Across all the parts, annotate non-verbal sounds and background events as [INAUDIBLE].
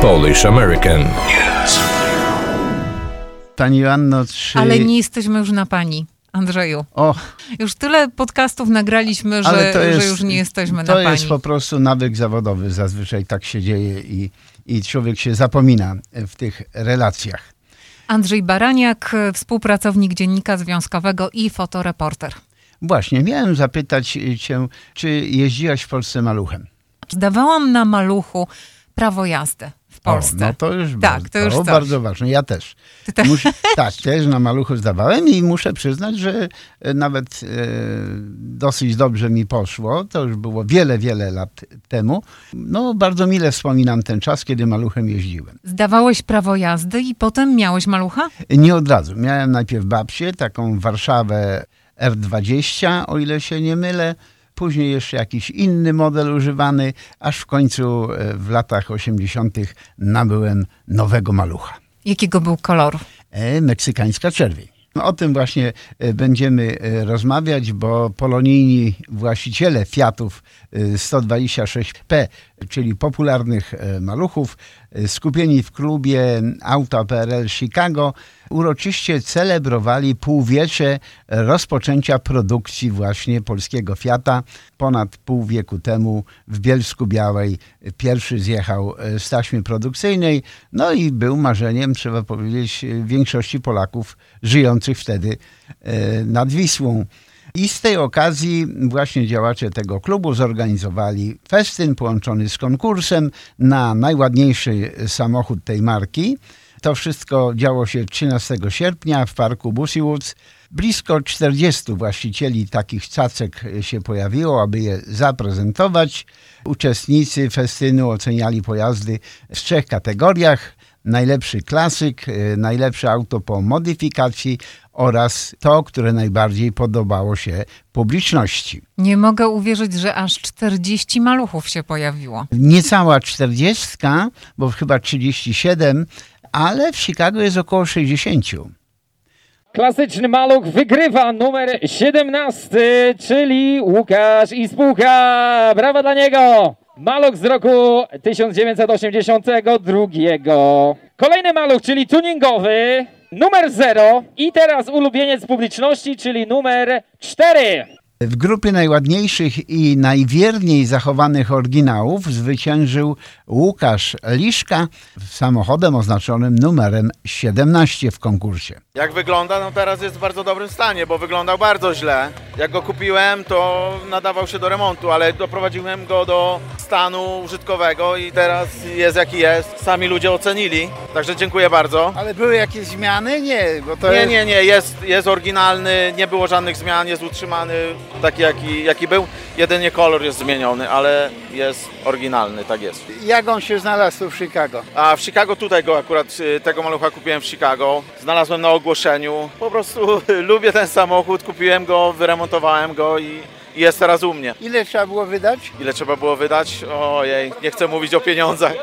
Polish American. Pani Joanno, czy... Ale nie jesteśmy już na pani. Andrzeju, O, już tyle podcastów nagraliśmy, że, to jest, że już nie jesteśmy to na pani. jest po prostu nawyk zawodowy. Zazwyczaj tak się dzieje i, i człowiek się zapomina w tych relacjach. Andrzej Baraniak, współpracownik Dziennika Związkowego i fotoreporter. Właśnie, miałem zapytać cię, czy jeździłaś w Polsce maluchem? Zdawałam na maluchu prawo jazdy w Polsce. O, no to już, Tak, bardzo, to już coś. bardzo ważne. Ja też. Ty te- Muszę, [LAUGHS] tak, też na maluchu zdawałem i muszę przyznać, że e, nawet e, dosyć dobrze mi poszło. To już było wiele, wiele lat temu. No, bardzo mile wspominam ten czas, kiedy maluchem jeździłem. Zdawałeś prawo jazdy i potem miałeś malucha? Nie od razu. Miałem najpierw babcię, taką Warszawę R20, o ile się nie mylę. Później jeszcze jakiś inny model używany, aż w końcu e, w latach 80. nabyłem nowego malucha. Jakiego był koloru? E, meksykańska czerwień. No, O tym właśnie e, będziemy rozmawiać, bo polonijni właściciele Fiatów e, 126P, czyli popularnych e, maluchów, e, skupieni w klubie Auta PRL Chicago, uroczyście celebrowali półwiecze rozpoczęcia produkcji właśnie polskiego Fiata. Ponad pół wieku temu w Bielsku Białej pierwszy zjechał e, z taśmy produkcyjnej, no i był marzeniem, trzeba powiedzieć, większości Polaków żyjących wtedy nad Wisłą. I z tej okazji właśnie działacze tego klubu zorganizowali festyn połączony z konkursem na najładniejszy samochód tej marki. To wszystko działo się 13 sierpnia w parku Bussy Woods. Blisko 40 właścicieli takich cacek się pojawiło, aby je zaprezentować. Uczestnicy festynu oceniali pojazdy w trzech kategoriach. Najlepszy klasyk, e, najlepsze auto po modyfikacji oraz to, które najbardziej podobało się publiczności. Nie mogę uwierzyć, że aż 40 maluchów się pojawiło. Niecała 40, bo chyba 37, ale w Chicago jest około 60. Klasyczny maluch wygrywa numer 17, czyli Łukasz Ispucha. Brawa dla niego! Maluch z roku 1982. Kolejny maluch, czyli tuningowy, numer 0 i teraz ulubieniec publiczności, czyli numer 4. W grupie najładniejszych i najwierniej zachowanych oryginałów zwyciężył Łukasz Liszka samochodem oznaczonym numerem 17 w konkursie. Jak wygląda? No teraz jest w bardzo dobrym stanie, bo wyglądał bardzo źle. Jak go kupiłem, to nadawał się do remontu, ale doprowadziłem go do stanu użytkowego i teraz jest jaki jest. Sami ludzie ocenili, także dziękuję bardzo. Ale były jakieś zmiany? Nie, bo to Nie, nie, nie, jest, jest oryginalny, nie było żadnych zmian, jest utrzymany taki jaki, jaki był. Jedynie kolor jest zmieniony, ale jest oryginalny, tak jest. Jak on się znalazł w Chicago? A w Chicago tutaj go akurat, y, tego malucha kupiłem w Chicago. Znalazłem na ogłoszeniu. Po prostu lubię ten samochód, kupiłem go, wyremontowałem go i i jest teraz u mnie. Ile trzeba było wydać, Ile trzeba było wydać? Ojej, nie chcę mówić o pieniądzach. [LAUGHS]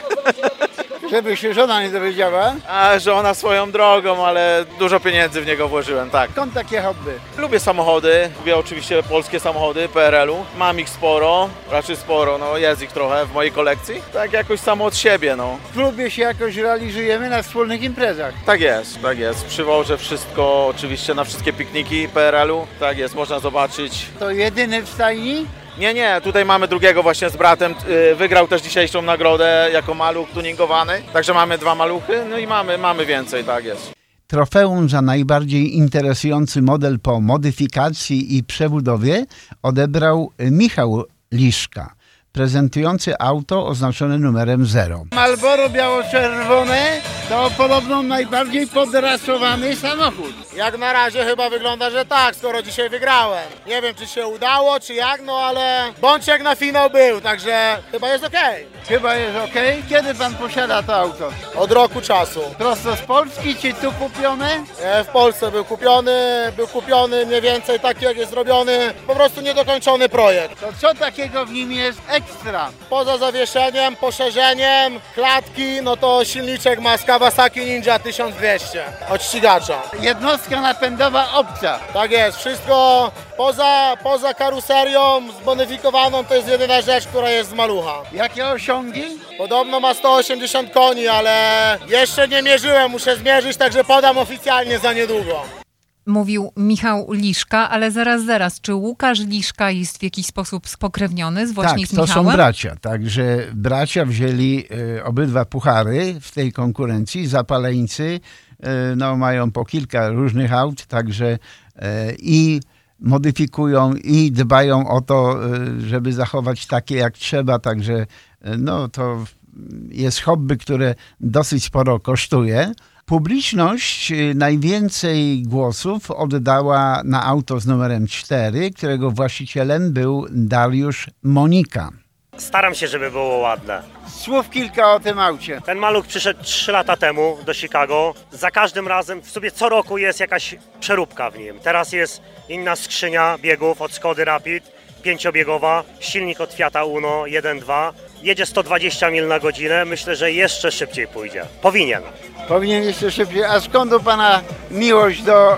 żeby się żona nie dowiedziała? A żona swoją drogą, ale dużo pieniędzy w niego włożyłem, tak. Skąd takie hobby? Lubię samochody, lubię oczywiście polskie samochody PRL-u. Mam ich sporo, raczej sporo, no jest ich trochę w mojej kolekcji. Tak jakoś samo od siebie, no. W klubie się jakoś realizujemy na wspólnych imprezach. Tak jest, tak jest. Przywożę wszystko oczywiście na wszystkie pikniki PRL-u. Tak jest, można zobaczyć. To jedyny w stajni? Nie, nie, tutaj mamy drugiego właśnie z bratem. Yy, Wygrał też dzisiejszą nagrodę jako maluch tuningowany. Także mamy dwa maluchy, no i mamy, mamy więcej, tak jest. Trofeum za najbardziej interesujący model po modyfikacji i przebudowie odebrał Michał Liszka, prezentujący auto oznaczone numerem 0. Malboro biało-czerwone to podobno najbardziej podrasowany samochód. Jak na razie chyba wygląda, że tak, skoro dzisiaj wygrałem. Nie wiem, czy się udało, czy jak, no ale bądź jak na finał był, także chyba jest okej. Chyba jest ok. Kiedy pan posiada to auto? Od roku czasu. Prosto z Polski czy tu kupione? E, W Polsce był kupiony, był kupiony mniej więcej taki, jak jest zrobiony, po prostu niedokończony projekt. To co takiego w nim jest ekstra? Poza zawieszeniem, poszerzeniem, klatki, no to silniczek ma Kawasaki Ninja 1200 od ścigacza. Jednostka napędowa obca. Tak jest, wszystko poza, poza karuserią zbonifikowaną to jest jedyna rzecz, która jest z malucha. Jakie osiągi? Podobno ma 180 koni, ale jeszcze nie mierzyłem, muszę zmierzyć, także podam oficjalnie za niedługo. Mówił Michał Liszka, ale zaraz, zaraz. Czy Łukasz Liszka jest w jakiś sposób spokrewniony z właśnie tak, z to Michałem? są bracia. Także bracia wzięli y, obydwa puchary w tej konkurencji. Zapaleńcy y, no, mają po kilka różnych aut, także y, i modyfikują i dbają o to, żeby zachować takie jak trzeba. Także no, to jest hobby, które dosyć sporo kosztuje. Publiczność y, najwięcej głosów oddała na auto z numerem 4, którego właścicielem był Dariusz Monika. Staram się, żeby było ładne. Słów kilka o tym aucie. Ten maluch przyszedł 3 lata temu do Chicago. Za każdym razem, w sobie co roku jest jakaś przeróbka w nim. Teraz jest inna skrzynia biegów od Skody Rapid, pięciobiegowa, silnik od Fiata Uno 1.2. Jedzie 120 mil na godzinę, myślę, że jeszcze szybciej pójdzie. Powinien. Powinien jeszcze szybciej. A skąd u pana miłość do e,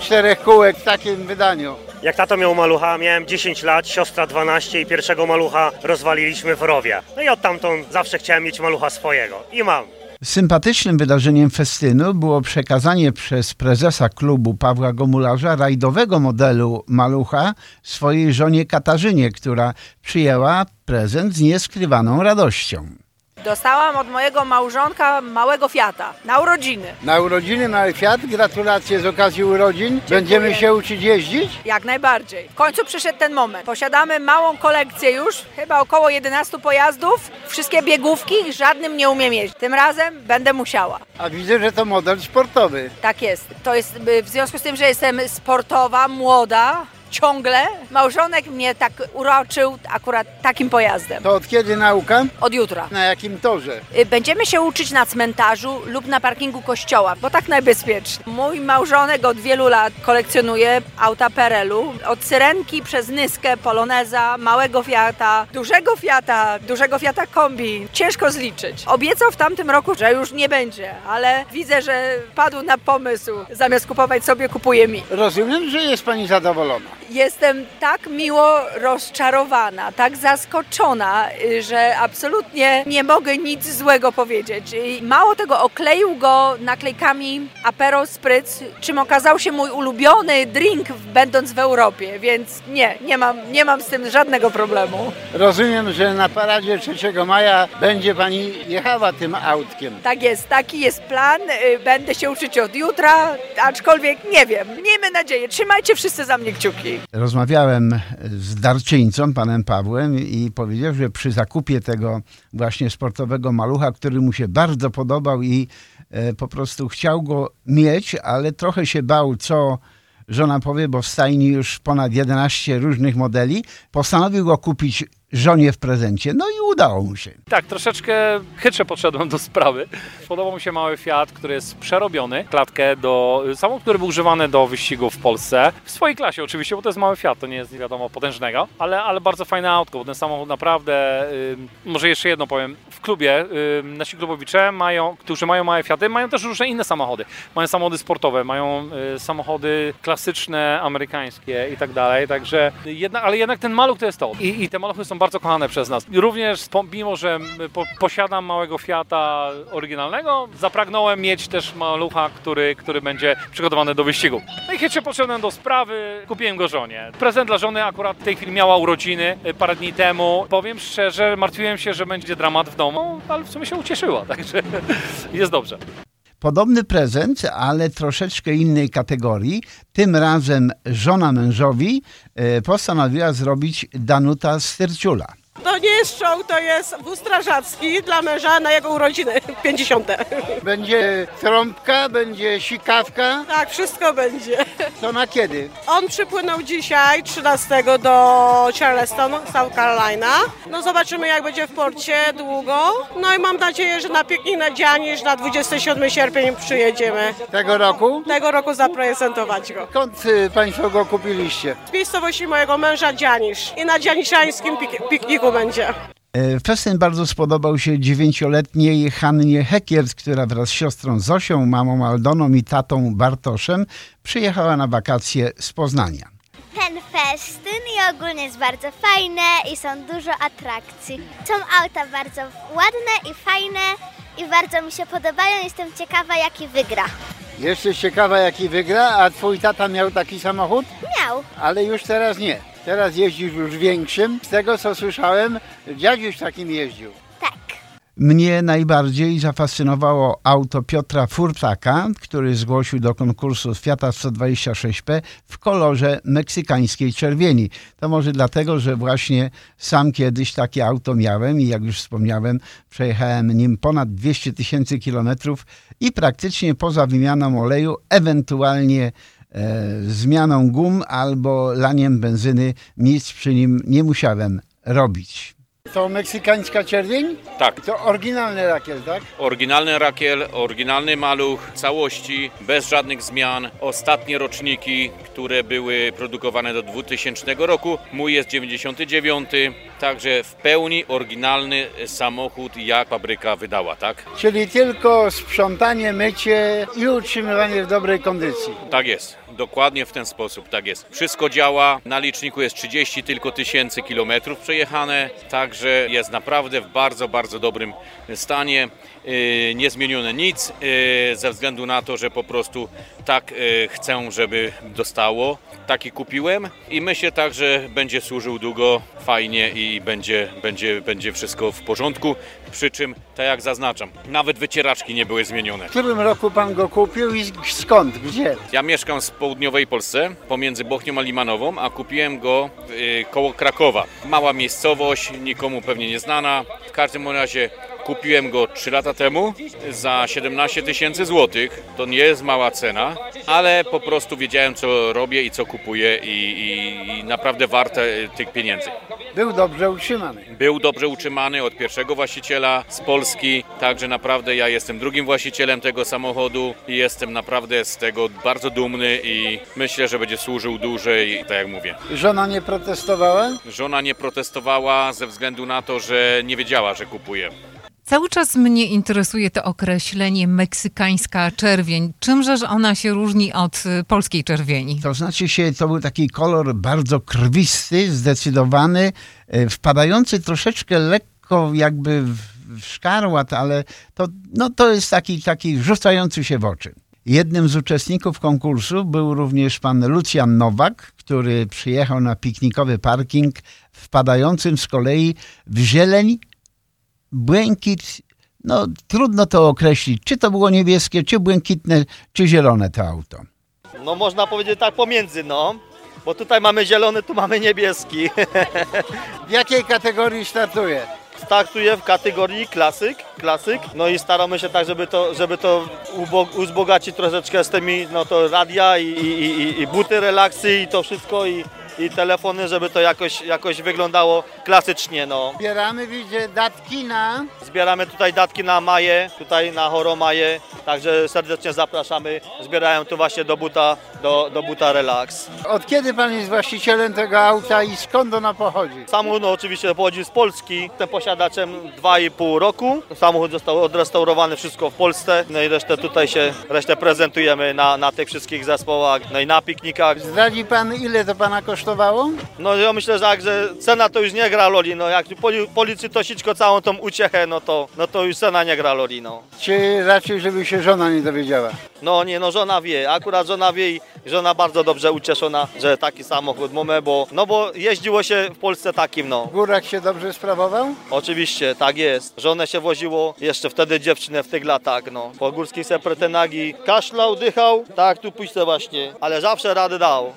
czterech kółek w takim wydaniu? Jak tato miał malucha, miałem 10 lat, siostra 12 i pierwszego malucha rozwaliliśmy w rowie. No i odtamtąd zawsze chciałem mieć malucha swojego. I mam. Sympatycznym wydarzeniem festynu było przekazanie przez prezesa klubu Pawła Gomularza rajdowego modelu Malucha swojej żonie Katarzynie, która przyjęła prezent z nieskrywaną radością. Dostałam od mojego małżonka małego Fiata na urodziny. Na urodziny mały Fiat, gratulacje z okazji urodzin. Będziemy się uczyć jeździć? Jak najbardziej. W końcu przyszedł ten moment. Posiadamy małą kolekcję już, chyba około 11 pojazdów. Wszystkie biegówki, żadnym nie umiem jeździć. Tym razem będę musiała. A widzę, że to model sportowy. Tak jest. To jest y, w związku z tym, że jestem sportowa, młoda, ciągle. Małżonek mnie tak uroczył akurat takim pojazdem. To od kiedy nauka? Od jutra. Na jakim torze? Y, Będziemy się uczyć na cmentarzu lub na parkingu kościoła, bo tak najbezpieczniej. Mój małżonek od wielu lat kolekcjonuje auta Perelu. Od Syrenki przez Nyskę, Poloneza, małego Fiata, dużego Fiata, dużego Fiata Kombi. Ciężko zliczyć. Obiecał w tamtym roku, że już nie będzie, ale widzę, że padł na pomysł. Zamiast kupować sobie, kupuje mi. Rozumiem, że jest pani zadowolona. Jestem tak miło rozczarowana, tak zaskoczona, y, że absolutnie nie mogę nic złego powiedzieć. I Mało tego, okleił go naklejkami Apero Spritz, czym okazał się mój ulubiony drink będąc w Europie, więc nie, nie mam, nie mam z tym żadnego problemu. Rozumiem, że na paradzie 3 maja będzie pani jechała tym autkiem. Tak jest, taki jest plan. y, Będę się uczyć od jutra, aczkolwiek nie wiem. Miejmy nadzieję. Trzymajcie wszyscy za mnie kciuki. Rozmawiałem z darczyńcą, panem Pawłem, i powiedział, że przy zakupie tego właśnie sportowego malucha, który mu się bardzo podobał i e, po prostu chciał go mieć, ale trochę się bał, co żona powie, bo w stajni już ponad 11 różnych modeli, postanowił go kupić żonie w prezencie. No i udało mu się. Tak, troszeczkę chytrze podszedłem do sprawy. Podobał mi się mały Fiat, który jest przerobiony. Klatkę do samochód, który był używany do wyścigów w Polsce. W swojej klasie oczywiście, bo to jest mały Fiat, to nie jest nie wiadomo potężnego, ale, ale bardzo fajne autko, bo ten samochód naprawdę, ym, może jeszcze jedno powiem, w klubie ym, nasi klubowicze mają, którzy mają małe Fiaty, mają też różne inne samochody. Mają samochody sportowe, mają y, samochody klasyczne, amerykańskie i tak dalej, także jednak, ale jednak ten maluch to jest to. I, i te maluchy są bardzo kochane przez nas. Również pomimo, że po, posiadam małego Fiata oryginalnego, zapragnąłem mieć też malucha, który, który będzie przygotowany do wyścigu. No i chytrze podszedłem do sprawy, kupiłem go żonie. Prezent dla żony akurat w tej chwili miała urodziny y, parę dni temu. Powiem szczerze, martwiłem się, że będzie dramat w domu, ale w sumie się ucieszyła, [LAUGHS] także jest dobrze. Podobny prezent, ale troszeczkę innej kategorii. Tym razem żona mężowi e, postanowiła zrobić Danuta Styrciula. To nie jest show, to jest wóz strażacki dla męża na jego urodziny [LAUGHS] 50. Będzie trąbka, będzie sikawka. Tak, wszystko będzie. To na kiedy? On przypłynął dzisiaj 13 do Charleston, South Carolina. No zobaczymy jak będzie w porcie długo. No i mam nadzieję, że na piknik na Dzianisz na 27 sierpień przyjedziemy. Tego roku? Tego roku zaprezentować go. Skąd y, Państwo go kupiliście? Z miejscowości mojego męża Dzianisz. I na dzianiszańskim pik- pikniku będzie. E, Festyn bardzo spodobał się dziewięcioletniej Hannie Hekiert, która wraz z siostrą Zosią, mamą Aldoną i tatą Bartoszem przyjechała na wakacje z Poznania. Ten festyn i ogólnie jest bardzo fajne i są dużo atrakcji. Są auta bardzo ładne i fajne i bardzo mi się podobają. Jestem ciekawa jaki wygra. Jesteś ciekawa jaki wygra, a twój tata miał taki samochód? Miał. Ale już teraz nie. Teraz jeździsz już większym. Z tego co słyszałem, dziadziuś takim jeździł. Mnie najbardziej zafascynowało auto Piotra Furtaka, który zgłosił do konkursu Fiata 126P w kolorze meksykańskiej czerwieni. To może dlatego, że właśnie sam kiedyś takie auto miałem i jak już wspomniałem, przejechałem nim ponad 200 tysięcy kilometrów i praktycznie poza wymianą oleju, ewentualnie zmianą gum albo laniem benzyny, nic przy nim nie musiałem robić. To meksykańska czerwień? Tak. To oryginalny rakiel, tak? Oryginalny rakiel, oryginalny maluch, całości, bez żadnych zmian. Ostatnie roczniki, które były produkowane do 2000 roku. Mój jest 99, także w pełni oryginalny samochód, jak fabryka wydała, tak? Czyli tylko sprzątanie, mycie i utrzymywanie w dobrej kondycji. Tak jest. Dokładnie w ten sposób, tak jest. Wszystko działa, na liczniku jest 30 tylko tysięcy kilometrów przejechane, także jest naprawdę w bardzo, bardzo dobrym stanie. Yy, Nie zmienione nic, yy, ze względu na to, że po prostu tak yy, chcę, żeby dostało. Taki kupiłem i myślę tak, że będzie służył długo, fajnie i będzie, będzie, będzie wszystko w porządku. Przy czym, tak jak zaznaczam, nawet wycieraczki nie były zmienione. W którym roku pan go kupił i skąd, gdzie? Ja mieszkam w południowej Polsce, pomiędzy Bochnią a Limanową, a kupiłem go y, koło Krakowa. Mała miejscowość, nikomu pewnie nieznana. W każdym razie kupiłem go 3 lata temu za 17 tysięcy złotych. To nie jest mała cena, ale po prostu wiedziałem, co robię i co kupuję i, i, i naprawdę warte y, tych pieniędzy. Był dobrze utrzymany. Był dobrze utrzymany od pierwszego właściciela z Polski, także naprawdę ja jestem drugim właścicielem tego samochodu i jestem naprawdę z tego bardzo dumny i myślę, że będzie służył dłużej, tak jak mówię. Żona nie protestowała? Żona nie protestowała ze względu na to, że nie wiedziała, że kupuje. Cały czas mnie interesuje to określenie meksykańska czerwień. Czymżeż ona się różni od y, polskiej czerwieni? To znaczy się, to był taki kolor bardzo krwisty, zdecydowany, e, wpadający troszeczkę lekko jakby w szkarłat, ale to, no, to jest taki, taki rzucający się w oczy. Jednym z uczestników konkursu był również pan Lucjan Nowak, który przyjechał na piknikowy parking, wpadającym z kolei w zieleń, błękit, no trudno to określić, czy to było niebieskie, czy błękitne, czy zielone to auto. No można powiedzieć tak pomiędzy, no. Bo tutaj mamy zielony, tu mamy niebieski. W jakiej kategorii startuje? Startuję w kategorii klasyk, klasyk. No i staramy się tak, żeby to, żeby to uzbogacić troszeczkę z tymi, no to radia i, i, i, i buty relaksy i to wszystko i, i telefony, żeby to jakoś, jakoś wyglądało klasycznie, no. Zbieramy, widzę, datki na... Zbieramy tutaj datki na Maję, tutaj na Choromaję, także serdecznie zapraszamy. Zbierają tu właśnie do buta, do, do buta Relax. Od kiedy pan jest właścicielem tego auta i skąd ona pochodzi? Samochód no, oczywiście pochodzi z Polski, jestem posiadaczem 2,5 roku. Samochód został odrestaurowany wszystko w Polsce, no i resztę tutaj się, resztę prezentujemy na, na tych wszystkich zespołach, no i na piknikach. Zdradzi pan, ile to pana kosztowało? No ja myślę, że, tak, że cena to już nie gra roli, no jak poli, policy to sićko całą tą uciechę, no to, no to już cena nie gra roli, no. Czy raczej, żeby się żona nie dowiedziała? No nie, no żona wie, akurat żona wie i żona bardzo dobrze ucieszona, że taki samochód mamy, bo, no bo jeździło się w Polsce takim, no. W górach się dobrze sprawował? Oczywiście, tak jest. Żonę się woziło, jeszcze wtedy dziewczynę w tych latach, no. Po górskich sepretenagi kaszlał, dychał, tak tu pójście właśnie, ale zawsze radę dał.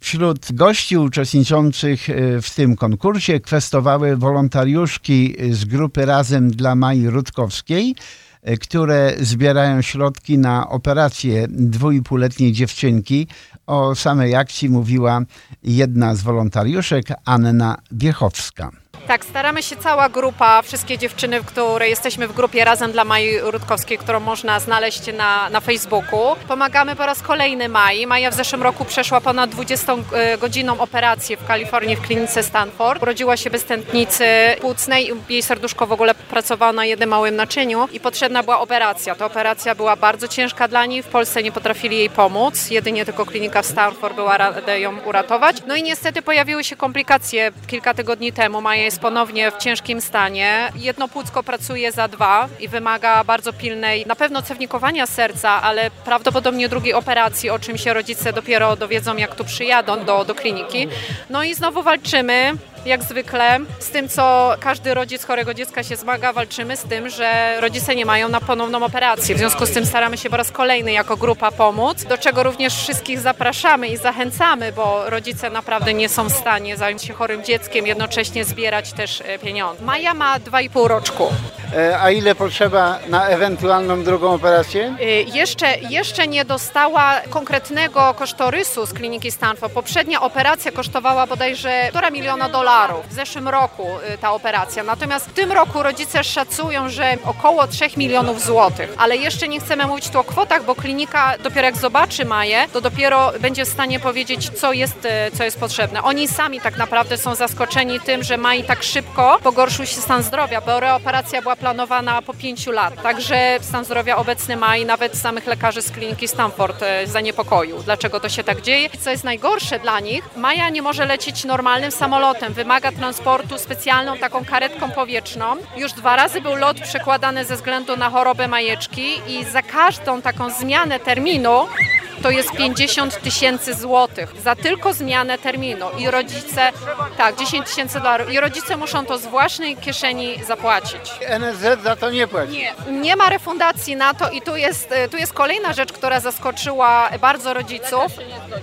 Wśród gości uczestniczących e, w tym konkursie kwestowały wolontariuszki z grupy Razem dla Mai Rutkowskiej, e, które zbierają środki na operację dwójpółletniej dziewczynki. O samej akcji mówiła jedna z wolontariuszek, Anna Wiechowska. Tak, staramy się cała grupa, wszystkie dziewczyny, które jesteśmy w grupie Razem dla Mai Rutkowskiej, którą można znaleźć na, na Facebooku. Pomagamy po raz kolejny Mai. Maja w zeszłym roku przeszła ponad 20-godzinną operację w Kalifornii w klinice Stanford. Urodziła się bez tętnicy płucnej, jej serduszko w ogóle pracowało na jednym małym naczyniu i potrzebna była operacja. Ta operacja była bardzo ciężka dla niej, w Polsce nie potrafili jej pomóc, jedynie tylko klinika w Stanford była radę ją uratować. No i niestety pojawiły się komplikacje kilka tygodni temu. Maja jest ponownie w ciężkim stanie. Jedno płucko pracuje za dwa i wymaga bardzo pilnej, na pewno cewnikowania serca, ale prawdopodobnie drugiej operacji, o czym się rodzice dopiero dowiedzą, jak tu przyjadą do, do kliniki. No i znowu walczymy jak zwykle z tym, co każdy rodzic chorego dziecka się zmaga, walczymy z tym, że rodzice nie mają na ponowną operację. W związku z tym staramy się po raz kolejny jako grupa pomóc, do czego również wszystkich zapraszamy i zachęcamy, bo rodzice naprawdę nie są w stanie zająć się chorym dzieckiem, jednocześnie zbierać też e, pieniądze. Maja ma 2,5 roczku. E, A ile potrzeba na ewentualną drugą operację? Y, Jeszcze, jeszcze nie dostała konkretnego kosztorysu z kliniki Stanford. Poprzednia operacja kosztowała bodajże 1,5 miliona dolarów. W zeszłym roku y, ta operacja. Natomiast w tym roku rodzice szacują, że około 3 milionów złotych. Ale jeszcze nie chcemy mówić tu o kwotach, bo klinika dopiero jak zobaczy Maję, to dopiero będzie w stanie powiedzieć, co jest, y, co jest potrzebne. Oni sami tak naprawdę są zaskoczeni tym, że Mai tak szybko pogorszył się stan zdrowia, bo reoperacja była planowana po pięciu lat. Także stan zdrowia obecny Mai nawet samych lekarzy z kliniki Stanford e, zaniepokoił. Dlaczego to się tak dzieje? Co jest najgorsze dla nich, Maja nie może lecieć normalnym samolotem. Wymaga transportu specjalną taką karetką powietrzną. Już dwa razy był lot przekładany ze względu na chorobę majeczki i za każdą taką zmianę terminu to jest 50 tysięcy złotych za tylko zmianę terminu i rodzice, tak, 10 tysięcy dolarów i rodzice muszą to z własnej kieszeni zapłacić. NSZ za to nie płaci. Nie, nie ma refundacji na to i tu jest, e, tu jest kolejna rzecz, która zaskoczyła bardzo rodziców.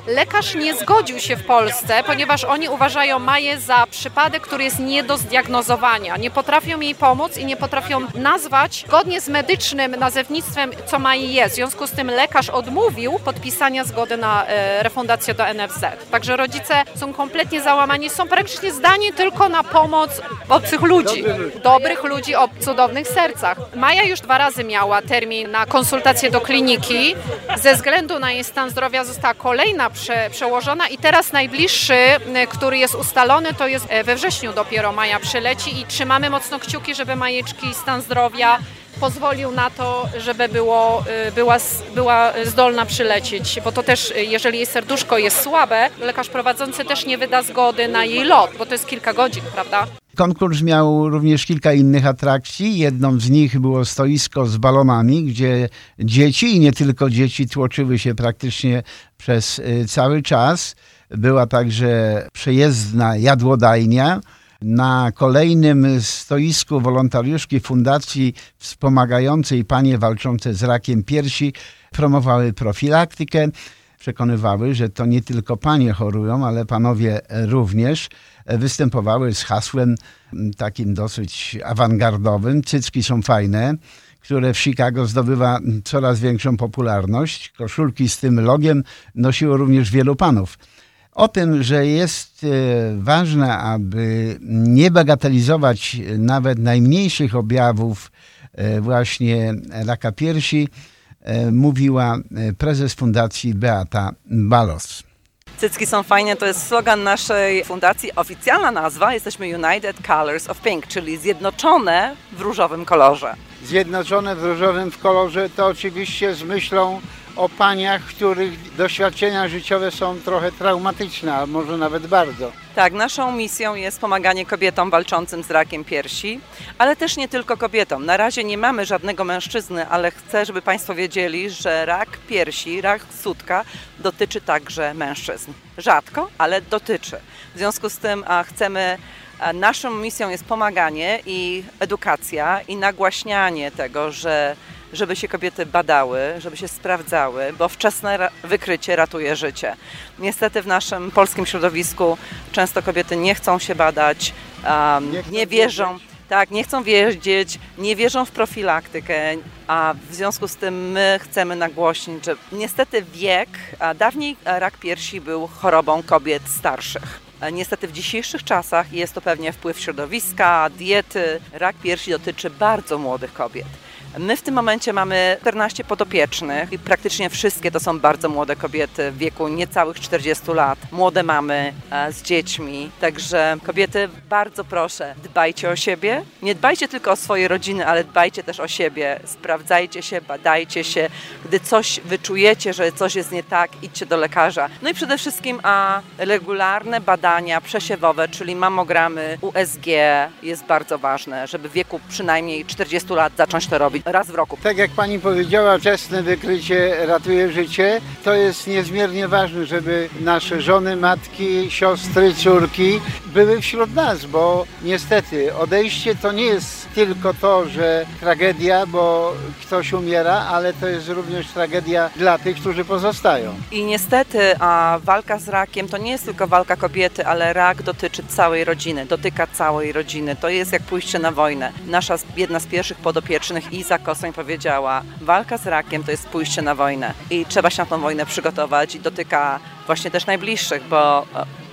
Lekarz nie zgodził się w Polsce, ponieważ oni uważają Maję za przypadek, który jest nie do zdiagnozowania. Nie potrafią jej pomóc i nie potrafią nazwać zgodnie z medycznym nazewnictwem, co Maji jest. W związku z tym lekarz odmówił podpisania zgody na e, refundację do NFZ. Także rodzice są kompletnie załamani, są praktycznie zdani tylko na pomoc obcych ludzi, dobrych ludzi o cudownych sercach. Maja już dwa razy miała termin na konsultację do kliniki. Ze względu na jej stan zdrowia została kolejna prze, przełożona i teraz najbliższy, który jest ustalony, to jest e, we wrześniu dopiero Maja przyleci i trzymamy mocno kciuki, żeby Majeczki stan zdrowia pozwolił na to, żeby było, y, była, była zdolna przylecieć, bo to też, y, jeżeli jej serduszko jest słabe, lekarz prowadzący też nie wyda zgody na jej lot, bo to jest kilka godzin, prawda? Konkurs miał również kilka innych atrakcji. Jedną z nich było stoisko z balonami, gdzie dzieci i nie tylko dzieci tłoczyły się praktycznie przez y, cały czas. Była także przejezdna jadłodajnia. Na kolejnym stoisku wolontariuszki Fundacji Wspomagającej Panie Walczące z Rakiem Piersi promowały profilaktykę. Przekonywały, że to nie tylko panie chorują, ale panowie również występowały z hasłem takim dosyć awangardowym. Cycki są fajne, które w Chicago zdobywa coraz większą popularność. Koszulki z tym logiem nosiło również wielu panów. O tym, że jest e, ważne, aby nie bagatelizować nawet najmniejszych objawów e, właśnie raka piersi, e, mówiła e, prezes fundacji Beata Balos. Cycki są fajne, to jest slogan naszej fundacji. Oficjalna nazwa, jesteśmy United Colors of Pink, czyli zjednoczone w różowym kolorze. Zjednoczone w różowym kolorze to oczywiście z myślą o paniach, których doświadczenia życiowe są trochę traumatyczne, a może nawet bardzo. Tak, naszą misją jest pomaganie kobietom walczącym z rakiem piersi, ale też nie tylko kobietom. Na razie nie mamy żadnego mężczyzny, ale chcę, żeby Państwo wiedzieli, że rak piersi, rak sutka dotyczy także mężczyzn. Rzadko, ale dotyczy. W związku z tym a, chcemy Naszą misją jest pomaganie i edukacja i nagłaśnianie tego, że żeby się kobiety badały, żeby się sprawdzały, bo wczesne wykrycie ratuje życie. Niestety w naszym polskim środowisku często kobiety nie chcą się badać, um, nie, wierzą. Tak, nie chcą wiedzieć, nie wierzą w profilaktykę, a w związku z tym my chcemy nagłośnić, że niestety wiek, a dawniej rak piersi był chorobą kobiet starszych. Niestety w dzisiejszych czasach jest to pewnie wpływ środowiska, diety. Rak piersi dotyczy bardzo młodych kobiet. My w tym momencie mamy 14 podopiecznych i praktycznie wszystkie to są bardzo młode kobiety w wieku niecałych 40 lat. Młode mamy e, z dziećmi. Także kobiety, bardzo proszę, dbajcie o siebie. Nie dbajcie tylko o swoje rodziny, ale dbajcie też o siebie. Sprawdzajcie się, badajcie się. Gdy coś wyczujecie, że coś jest nie tak, idźcie do lekarza. No i przede wszystkim a regularne badania przesiewowe, czyli mamogramy, USG jest bardzo ważne, żeby w wieku przynajmniej 40 lat zacząć to robić raz w roku. Tak jak pani powiedziała, wczesne wykrycie ratuje życie. To jest niezmiernie ważne, żeby nasze żony, matki, siostry, córki były wśród nas, bo niestety odejście to nie jest tylko to, że tragedia, bo ktoś umiera, ale to jest również tragedia dla tych, którzy pozostają. I niestety a walka z rakiem to nie jest tylko walka kobiety, ale rak dotyczy całej rodziny, dotyka całej rodziny. To jest jak pójście na wojnę. Nasza jedna z pierwszych podopiecznych, Iza Kosoń powiedziała, walka z rakiem to jest pójście na wojnę i trzeba się na tą wojnę przygotować i dotyka właśnie też najbliższych, bo,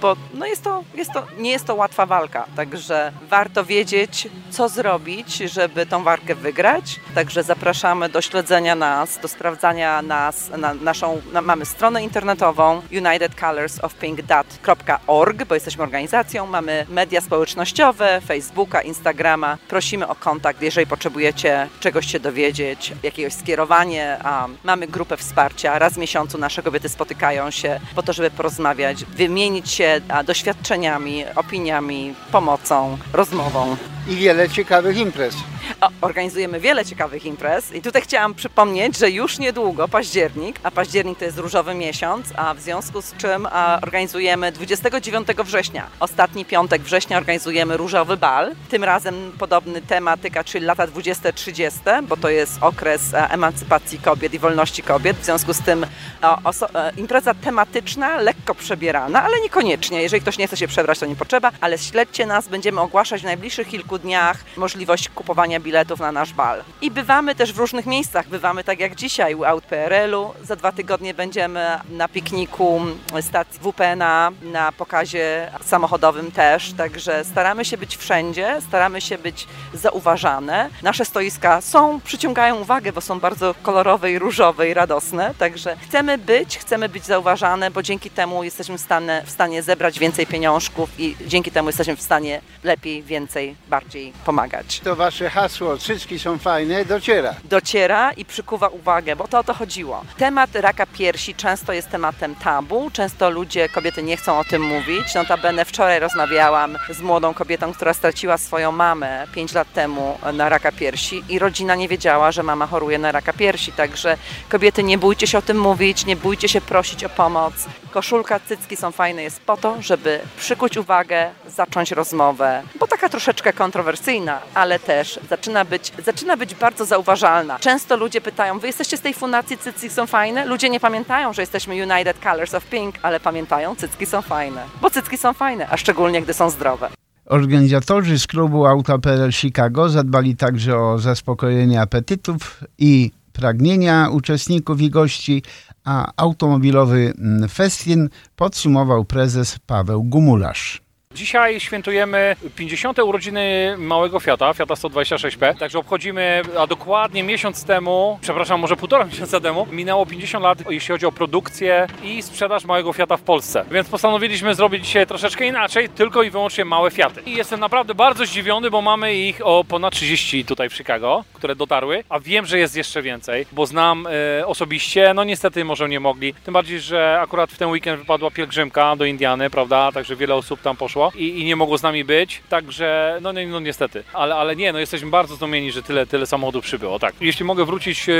bo no jest to, jest to, nie jest to łatwa walka, także warto wiedzieć, co zrobić, żeby tą walkę wygrać. Także zapraszamy do śledzenia nas, do sprawdzania nas, na naszą, na, mamy stronę internetową unitedcolorsofpink.org, bo jesteśmy organizacją, mamy media społecznościowe, Facebooka, Instagrama. Prosimy o kontakt, jeżeli potrzebujecie czegoś się dowiedzieć, jakiegoś skierowanie. A mamy grupę wsparcia, raz w miesiącu nasze kobiety spotykają się po to, żeby porozmawiać, wymienić się doświadczeniami, opiniami, pomocą, rozmową. I wiele ciekawych imprez. O, organizujemy wiele ciekawych imprez i tutaj chciałam przypomnieć, że już niedługo październik, a październik to jest różowy miesiąc, a w związku z czym organizujemy 29 września, ostatni piątek września organizujemy różowy bal. Tym razem podobny tematyka, czyli lata 20-30, bo to jest okres e, emancypacji kobiet i wolności kobiet. W związku z tym e, impreza tematyczna, lekko przebierana, ale niekoniecznie. Jeżeli ktoś nie chce się przebrać, to nie potrzeba, ale śledźcie nas, będziemy ogłaszać w najbliższych kilku dniach możliwość kupowania biletów na nasz bal. I bywamy też w różnych miejscach. Bywamy tak jak dzisiaj u Aut PRL-u. Za dwa tygodnie będziemy na pikniku stacji WPNA, na pokazie samochodowym też. Także staramy się być wszędzie, staramy się być zauważane. Nasze stoiska są, przyciągają uwagę, bo są bardzo kolorowe i różowe i radosne. Także chcemy być, chcemy być zauważane, bo dzięki temu jesteśmy w stanie, w stanie zebrać więcej pieniążków i dzięki temu jesteśmy w stanie lepiej, więcej, bardziej pomagać. To wasze hasło, cycki są fajne, dociera. Dociera i przykuwa uwagę, bo to o to chodziło. Temat raka piersi często jest tematem tabu, często ludzie, kobiety nie chcą o tym mówić. Notabene wczoraj rozmawiałam z młodą kobietą, która straciła swoją mamę 5 lat temu na raka piersi i rodzina nie wiedziała, że mama choruje na raka piersi, także kobiety nie bójcie się o tym mówić, nie bójcie się prosić o pomoc. Koszulka, cycki są fajne jest po to, żeby przykuć uwagę, zacząć rozmowę, bo taka troszeczkę kontrowersyjna, ale też zaczyna być, zaczyna być bardzo zauważalna. Często ludzie pytają, wy jesteście z tej fundacji Cycki są fajne? Ludzie nie pamiętają, że jesteśmy United Colors of Pink, ale pamiętają, cycki są fajne, bo cycki są fajne, a szczególnie gdy są zdrowe. Organizatorzy z klubu Auta PRL Chicago zadbali także o zaspokojenie apetytów i pragnienia uczestników i gości, a automobilowy festyn podsumował prezes Paweł Gumularz. Dzisiaj świętujemy 50. urodziny małego Fiata, Fiata 126P. Także obchodzimy, a dokładnie miesiąc temu, przepraszam, może półtora [LAUGHS] miesiąca temu, minęło 50 lat, jeśli chodzi o produkcję i sprzedaż małego Fiata w Polsce. Więc postanowiliśmy zrobić dzisiaj troszeczkę inaczej, tylko i wyłącznie małe Fiaty. I jestem naprawdę bardzo zdziwiony, bo mamy ich o ponad 30 tutaj w Chicago, które dotarły, a wiem, że jest jeszcze więcej, bo znam e, osobiście, no niestety może nie mogli. Tym bardziej, że akurat w ten weekend wypadła pielgrzymka do Indiany, prawda, także wiele osób tam poszło i, i nie mogło z nami być, także no, no, no niestety, ale, ale nie, no jesteśmy bardzo zdumieni, że tyle, tyle samochodów przybyło, tak. Jeśli mogę wrócić e,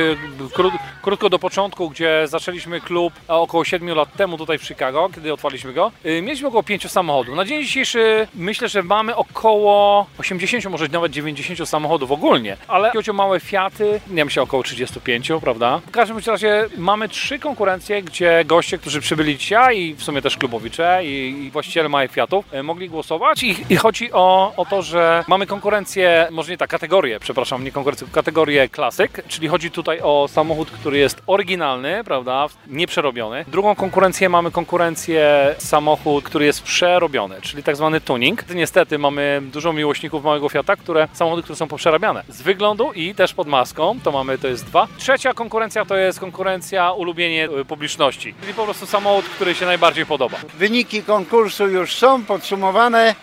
kró, krótko do początku, gdzie zaczęliśmy klub e, około 7 lat temu tutaj w Chicago, kiedy otwarliśmy go, e, mieliśmy około 5 samochodów. Na dzień dzisiejszy myślę, że mamy około 80, może nawet 90 samochodów ogólnie, ale chodzi o małe Fiaty, nie myślę około 35, prawda? W każdym razie mamy trzy konkurencje, gdzie goście, którzy przybyli dzisiaj i w sumie też klubowicze i, i właściciele małych Fiatów mogą mogli głosować i, i chodzi o, o to, że mamy konkurencję, może nie tak, kategorię, przepraszam, nie konkurencję, kategorię klasyk, czyli chodzi tutaj o samochód, który jest oryginalny, prawda, nieprzerobiony. Drugą konkurencję mamy konkurencję samochód, który jest przerobiony, czyli tak zwany tuning. Niestety mamy dużo miłośników małego Fiata, które samochody, które są poprzerabiane z wyglądu i też pod maską, to mamy, to jest dwa. Trzecia konkurencja to jest konkurencja ulubienie y, publiczności, czyli po prostu samochód, który się najbardziej podoba. Wyniki konkursu już są podsumowane.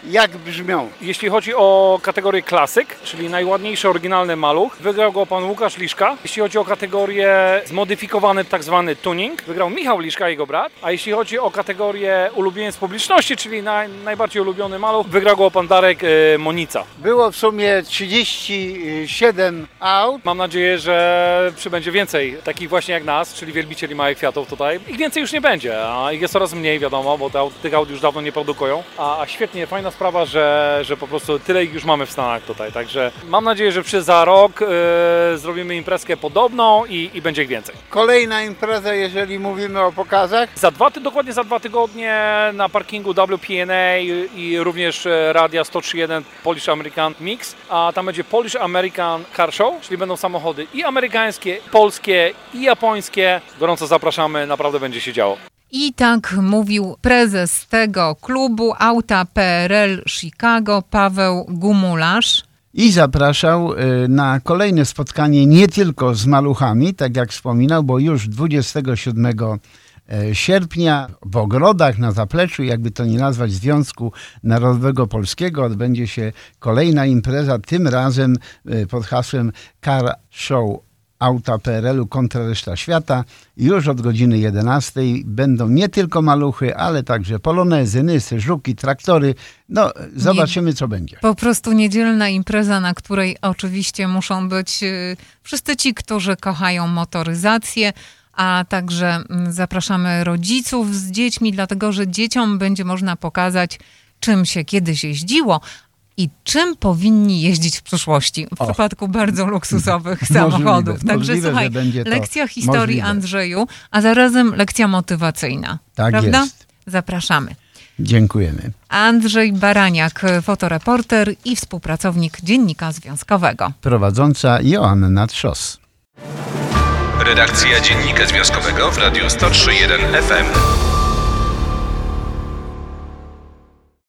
Jak brzmią? Jeśli chodzi o kategorię klasyk, czyli najładniejszy oryginalny maluch, wygrał go pan Łukasz Liszka. Jeśli chodzi o kategorię zmodyfikowany tak zwany tuning, wygrał Michał Liszka, jego brat. A jeśli chodzi o kategorię ulubieniec publiczności, czyli naj, najbardziej ulubiony maluch, wygrał go pan Darek y, Monica. Było w sumie 37 aut. Mam nadzieję, że przybędzie więcej takich właśnie jak nas, czyli wielbicieli małych kwiatów tutaj. Ich więcej już nie będzie, a ich jest coraz mniej, wiadomo, bo te, tych aut już dawno nie produkują. A, a świetnie, fajna sprawa, że, że po prostu tyle ich już mamy w Stanach tutaj. Także mam nadzieję, że przy za rok y, zrobimy imprezkę podobną i, i będzie ich więcej. Kolejna impreza, jeżeli mówimy o pokazach. Za dwa, dokładnie za dwa tygodnie na parkingu WPNA i, i również e, Radia 103.1 Polish American Mix, a tam będzie Polish American Car Show, czyli będą samochody i amerykańskie, polskie i japońskie. Gorąco zapraszamy, naprawdę będzie się działo. I tak mówił prezes tego klubu Auta PRL Chicago, Paweł Gumularz. I zapraszał y, na kolejne spotkanie nie tylko z maluchami, tak jak wspominał, bo już 27 e, sierpnia w ogrodach na zapleczu, jakby to nie nazwać, Związku Narodowego Polskiego odbędzie się kolejna impreza, tym razem y, pod hasłem Car Show Auta PRL-u kontra reszta świata. Już od godziny 11 będą nie tylko maluchy, ale także polonezy, nysy, żuki, traktory. No, zobaczymy co będzie. Po prostu niedzielna impreza, na której oczywiście muszą być y, wszyscy ci, którzy kochają motoryzację, a także mm, zapraszamy rodziców z dziećmi, dlatego że dzieciom będzie można pokazać, czym się kiedyś jeździło. I czym powinni jeździć w przyszłości w O. przypadku bardzo luksusowych [LAUGHS] Możliwe, samochodów. Także możliwe, słuchaj, lekcja historii możliwe. Andrzeju, a zarazem lekcja motywacyjna. Tak prawda? jest. Zapraszamy. Dziękujemy. Andrzej Baraniak, fotoreporter i współpracownik Dziennika Związkowego. Prowadząca Joanna Trzos. Redakcja Dziennika Związkowego w Radiu 103.1 FM.